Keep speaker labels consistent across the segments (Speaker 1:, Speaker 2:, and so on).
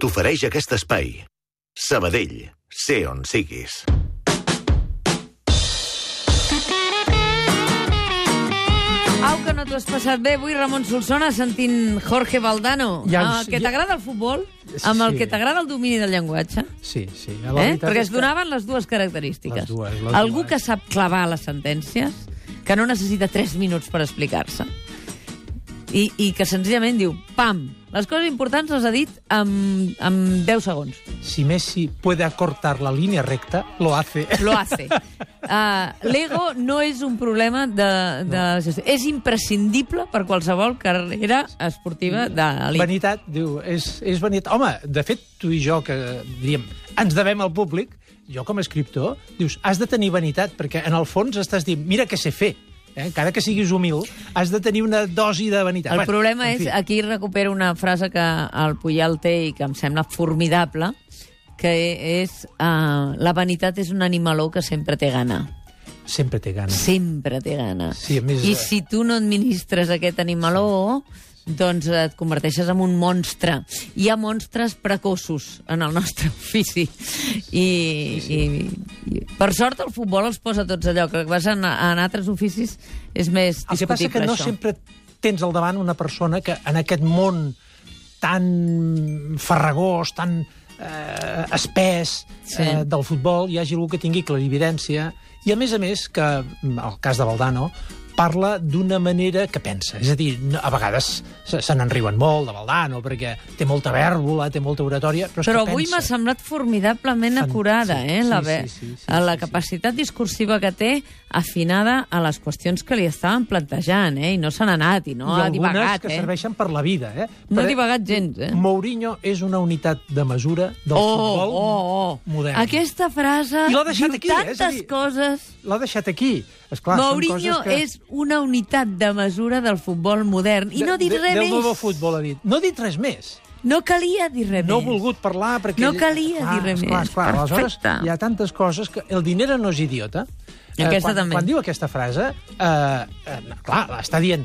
Speaker 1: t'ofereix aquest espai. Sabadell, sé on siguis.
Speaker 2: Au, que no t'ho has passat bé avui, Ramon Solsona, sentint Jorge Valdano.
Speaker 3: Ja
Speaker 2: Ah,
Speaker 3: sé,
Speaker 2: que
Speaker 3: ja-
Speaker 2: t'agrada el futbol, amb el
Speaker 3: Sí.
Speaker 2: que t'agrada el domini del llenguatge.
Speaker 3: Sí, sí. La
Speaker 2: Eh? Perquè es donaven les dues característiques.
Speaker 3: Les dues, les
Speaker 2: Algú
Speaker 3: dues.
Speaker 2: que sap clavar les sentències, que no necessita 3 minuts per explicar-se, i, i que senzillament diu, pam, les coses importants les ha dit en, en 10 segons.
Speaker 3: Si Messi puede acortar la línea recta, lo hace.
Speaker 2: Lo hace. Uh, L'ego no és un problema de, de gestió. És imprescindible per qualsevol carrera esportiva d'elit.
Speaker 3: Vanitat, diu, és, és vanitat. Home, de fet, tu i jo, que diríem, ens devem al públic, jo com a escriptor, dius, has de tenir vanitat, perquè en el fons estàs dient, mira què sé fer. Eh? Encara que siguis humil, has de tenir una dosi de vanitat.
Speaker 2: El
Speaker 3: Bueno,
Speaker 2: problema és,
Speaker 3: fi.
Speaker 2: aquí recupero una frase que el Puyal té i que em sembla formidable, que és uh, la vanitat és un animaló que sempre té gana.
Speaker 3: Sempre té ganes.
Speaker 2: Sempre té gana.
Speaker 3: Sí, més,
Speaker 2: I
Speaker 3: eh,
Speaker 2: si tu no administres aquest animaló, doncs et converteixes en un monstre. Hi ha monstres precoços en el nostre ofici. I, i, i per sort el futbol els posa tots allò, que vas en, en altres oficis és més
Speaker 3: El que passa
Speaker 2: discutible,
Speaker 3: que no
Speaker 2: això.
Speaker 3: sempre tens al davant una persona que en aquest món tan farragós, tan eh, espès
Speaker 2: Sí.
Speaker 3: eh, del futbol, hi hagi algú que tingui clarividència i, a més a més, que el cas de Valdano parla d'una manera que pensa. És a dir, a vegades se, se n'en riuen molt de Valdano, perquè té molta vèrbola, té molta oratòria, però és
Speaker 2: Però
Speaker 3: que
Speaker 2: avui m'ha semblat formidablement
Speaker 3: Fan-
Speaker 2: acurada,
Speaker 3: sí,
Speaker 2: eh?
Speaker 3: sí,
Speaker 2: la,
Speaker 3: sí,
Speaker 2: ve-
Speaker 3: sí, sí,
Speaker 2: a la
Speaker 3: sí, sí.
Speaker 2: capacitat discursiva que té afinada a les qüestions que li estaven plantejant, eh? I no se n'ha anat, i no
Speaker 3: I
Speaker 2: ha
Speaker 3: algunes
Speaker 2: divagat,
Speaker 3: que
Speaker 2: eh?
Speaker 3: serveixen per la vida. Eh?
Speaker 2: No ha
Speaker 3: Per-
Speaker 2: divagat gens, eh?
Speaker 3: Mourinho és una unitat de mesura del
Speaker 2: Oh,
Speaker 3: futbol
Speaker 2: oh, oh.
Speaker 3: modern.
Speaker 2: Aquesta frase
Speaker 3: I l'ha deixat aquí, eh? És
Speaker 2: tantes
Speaker 3: dir,
Speaker 2: coses...
Speaker 3: L'ha deixat aquí. Esclar, són
Speaker 2: Mourinho
Speaker 3: coses que...
Speaker 2: és una unitat de mesura del futbol modern. I no ha dit
Speaker 3: de,
Speaker 2: res
Speaker 3: del
Speaker 2: més.
Speaker 3: nou futbol ha dit. No ha dit res més.
Speaker 2: No calia dir res
Speaker 3: No ha
Speaker 2: més.
Speaker 3: volgut parlar perquè...
Speaker 2: No calia
Speaker 3: Esclar,
Speaker 2: dir res
Speaker 3: esclar,
Speaker 2: més.
Speaker 3: Esclar, aleshores
Speaker 2: Perfecte.
Speaker 3: hi ha tantes coses que... El dinero no és idiota. Eh,
Speaker 2: Aquesta
Speaker 3: quan,
Speaker 2: també.
Speaker 3: Quan diu aquesta frase, eh, eh, clar, està dient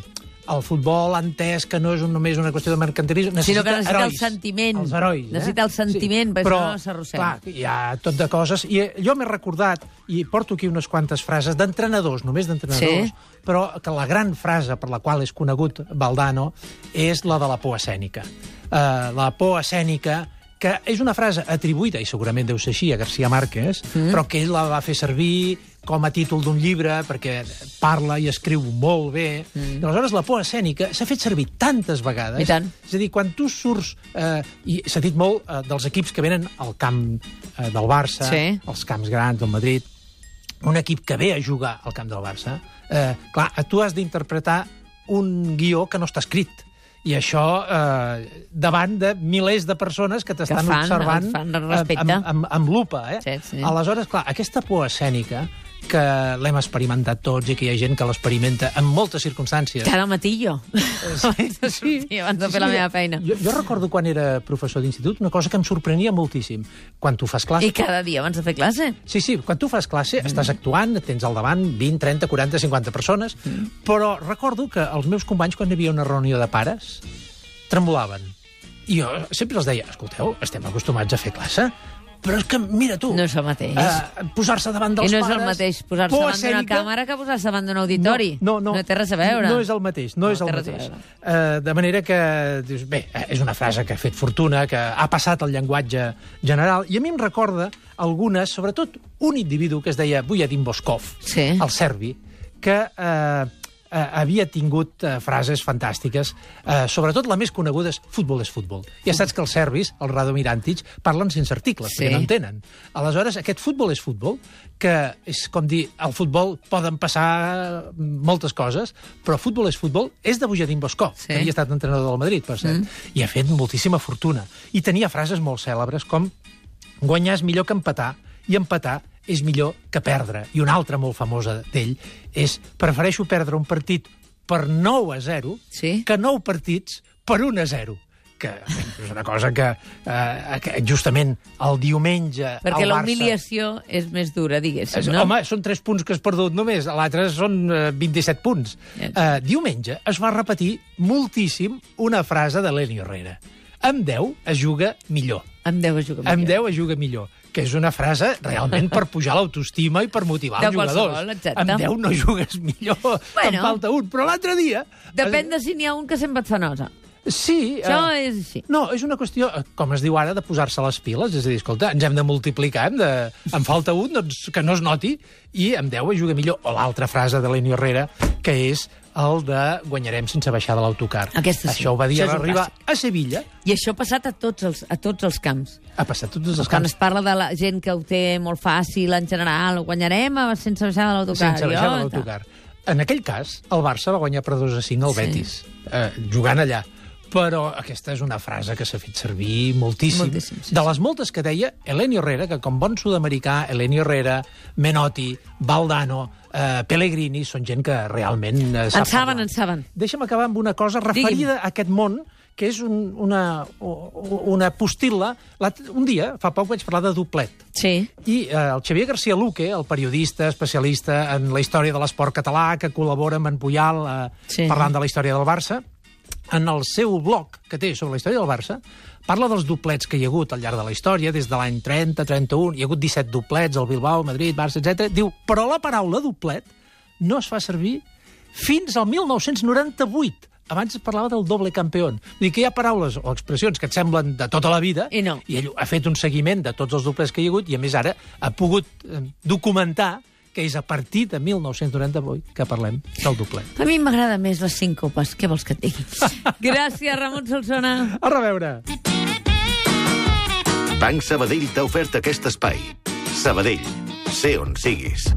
Speaker 3: el futbol ha entès que no és un, només una qüestió de mercantilisme, necessita
Speaker 2: Sinó que necessita
Speaker 3: herois,
Speaker 2: el sentiment.
Speaker 3: Els herois. Eh?
Speaker 2: Necessita el sentiment, perquè
Speaker 3: però,
Speaker 2: no s'arrossega.
Speaker 3: Clar, hi ha tot de coses. I eh, jo m'he recordat, i porto aquí unes quantes frases d'entrenadors, només d'entrenadors,
Speaker 2: Sí.
Speaker 3: però que la gran frase per la qual és conegut Valdano és la de la por escènica. Uh, la por escènica que és una frase atribuïda, i segurament deu ser així, a García Márquez, mm. però que ell la va fer servir com a títol d'un llibre, perquè parla i escriu molt bé. Mm. Aleshores, la por escènica s'ha fet servir tantes vegades.
Speaker 2: I tant.
Speaker 3: És a dir, quan tu surts... Eh, I s'ha dit molt eh, dels equips que venen al camp eh, del Barça,
Speaker 2: Sí.
Speaker 3: als camps grans del Madrid, un equip que ve a jugar al camp del Barça, eh, clar, tu has d'interpretar un guió que no està escrit. I això eh, davant de milers de persones que t'estan
Speaker 2: fan,
Speaker 3: observant
Speaker 2: fan
Speaker 3: eh, amb, amb, amb lupa. Eh?
Speaker 2: Sí, sí.
Speaker 3: Aleshores, clar, aquesta por escènica que l'hem experimentat tots i que hi ha gent que l'experimenta en moltes circumstàncies.
Speaker 2: Ara matí jo. abans de sortir, abans de fer la
Speaker 3: Sí,
Speaker 2: meva feina.
Speaker 3: Jo, jo recordo quan era professor d'institut una cosa que em sorprenia moltíssim. Quan tu fas classe...
Speaker 2: I cada dia abans de fer classe.
Speaker 3: Sí, sí, quan tu fas classe, mm. estàs actuant, tens al davant 20, 30, 40, 50 persones, mm. però recordo que els meus companys, quan hi havia una reunió de pares, tremolaven. I jo sempre els deia, escolteu, estem acostumats a fer classe, però és que, mira tu...
Speaker 2: No és el mateix.
Speaker 3: Uh, posar-se davant dels
Speaker 2: I no és
Speaker 3: pares...
Speaker 2: el mateix posar-se davant d'una
Speaker 3: escènica,
Speaker 2: càmera que posar-se davant d'un auditori.
Speaker 3: No, no, no.
Speaker 2: no té res a veure.
Speaker 3: No és el mateix, no,
Speaker 2: No
Speaker 3: és el mateix. Uh, de manera que, dius, bé, eh, és una frase que ha fet fortuna, que ha passat al llenguatge general, i a mi em recorda algunes, sobretot un individu que es deia Vujadim Boskov,
Speaker 2: Sí.
Speaker 3: el serbi, que eh, eh, havia tingut eh, frases fantàstiques, eh, sobretot la més coneguda és futbol és futbol. Ja saps que els serbis, el Radomirantic, parlen sense articles,
Speaker 2: Sí.
Speaker 3: perquè no entenen. Aleshores, aquest futbol és futbol, que és com dir, al futbol poden passar moltes coses, però futbol és futbol és de Bujadim Boscó,
Speaker 2: Sí.
Speaker 3: que havia estat entrenador del Madrid, per cert, mm. i ha fet moltíssima fortuna. I tenia frases molt cèlebres com guanyar és millor que empatar, i empatar és millor que perdre. I una altra molt famosa d'ell és prefereixo perdre un partit per 9 a 0
Speaker 2: Sí.
Speaker 3: que 9 partits per 1 a 0 que és una cosa que, eh, que justament el diumenge
Speaker 2: Perquè la
Speaker 3: Barça...
Speaker 2: humiliació és més dura, diguéssim,
Speaker 3: És,
Speaker 2: no?
Speaker 3: Home, són 3 punts que has perdut només, l'altre són eh, 27 punts.
Speaker 2: Ja.
Speaker 3: Eh, diumenge es va repetir moltíssim una frase de l'Eni Herrera. Amb 10 es juga millor.
Speaker 2: Amb 10 a jugar
Speaker 3: Amb
Speaker 2: millor.
Speaker 3: 10 es juga millor. Que és una frase realment per pujar l'autoestima i per motivar
Speaker 2: De
Speaker 3: els jugadors.
Speaker 2: exacte.
Speaker 3: Amb 10 no jugues millor, bueno,
Speaker 2: Bueno.
Speaker 3: en falta un. Però l'altre dia...
Speaker 2: Depèn de si n'hi ha un que sempre et fa nosa.
Speaker 3: Sí.
Speaker 2: Això
Speaker 3: eh,
Speaker 2: és així.
Speaker 3: No, és una qüestió, eh, com es diu ara, de posar-se les piles. És a dir, escolta, ens hem de multiplicar, hem de... en falta un, doncs que no es noti, i amb 10 es juga millor. O l'altra frase de l'Eni Herrera, que és el de guanyarem sense baixar de l'autocar.
Speaker 2: Sí.
Speaker 3: Això ho va dir a
Speaker 2: un
Speaker 3: arribar a Sevilla.
Speaker 2: I això ha passat a tots els, a tots els camps.
Speaker 3: Ha passat tots els
Speaker 2: Quan
Speaker 3: camps
Speaker 2: es parla de la gent que ho té molt fàcil en general, ho guanyarem sense baixar de l'autocar.
Speaker 3: sense baixar
Speaker 2: jo,
Speaker 3: de l'autocar. En aquell cas, el Barça va guanyar per 2 a 5 al
Speaker 2: Sí.
Speaker 3: Betis, eh, jugant allà. Però aquesta és una frase que s'ha fet servir moltíssim.
Speaker 2: Moltíssim, sí,
Speaker 3: de les moltes que deia Elenio Herrera, que com bon sud-americà, Elenio Herrera, Menotti, Valdano, eh, Pellegrini, són gent que realment eh, sap
Speaker 2: En saben,
Speaker 3: parlar.
Speaker 2: en saben.
Speaker 3: Deixa'm acabar amb una cosa referida a aquest món, que és un, una, una postil·la. Un dia, fa poc, vaig parlar de doblet.
Speaker 2: Sí.
Speaker 3: I eh, el Xavier García Luque, el periodista especialista en la història de l'esport català, que col·labora amb en Puyal eh,
Speaker 2: Sí.
Speaker 3: parlant de la història del Barça, en el seu blog que té sobre la història del Barça, parla dels doblets que hi ha hagut al llarg de la història, des de l'any 30, 31, hi ha hagut 17 doblets, al Bilbao, Madrid, Barça, etc. Diu, però la paraula doblet no es fa servir fins al 1998. Abans es parlava del doble campió. Vull dir que hi ha paraules o expressions que et semblen de tota la vida
Speaker 2: I no.
Speaker 3: i ell ha fet un seguiment de tots els doblets que hi ha hagut i, a més, ara ha pogut eh, documentar que és a partir de 1998 que parlem del doblet.
Speaker 2: A mi m'agrada més les síncopes. Què vols que et digui? Gràcies, Ramon Solsona.
Speaker 3: A reveure!
Speaker 1: Banc Sabadell t'ha ofert aquest espai. Sabadell, sé on siguis.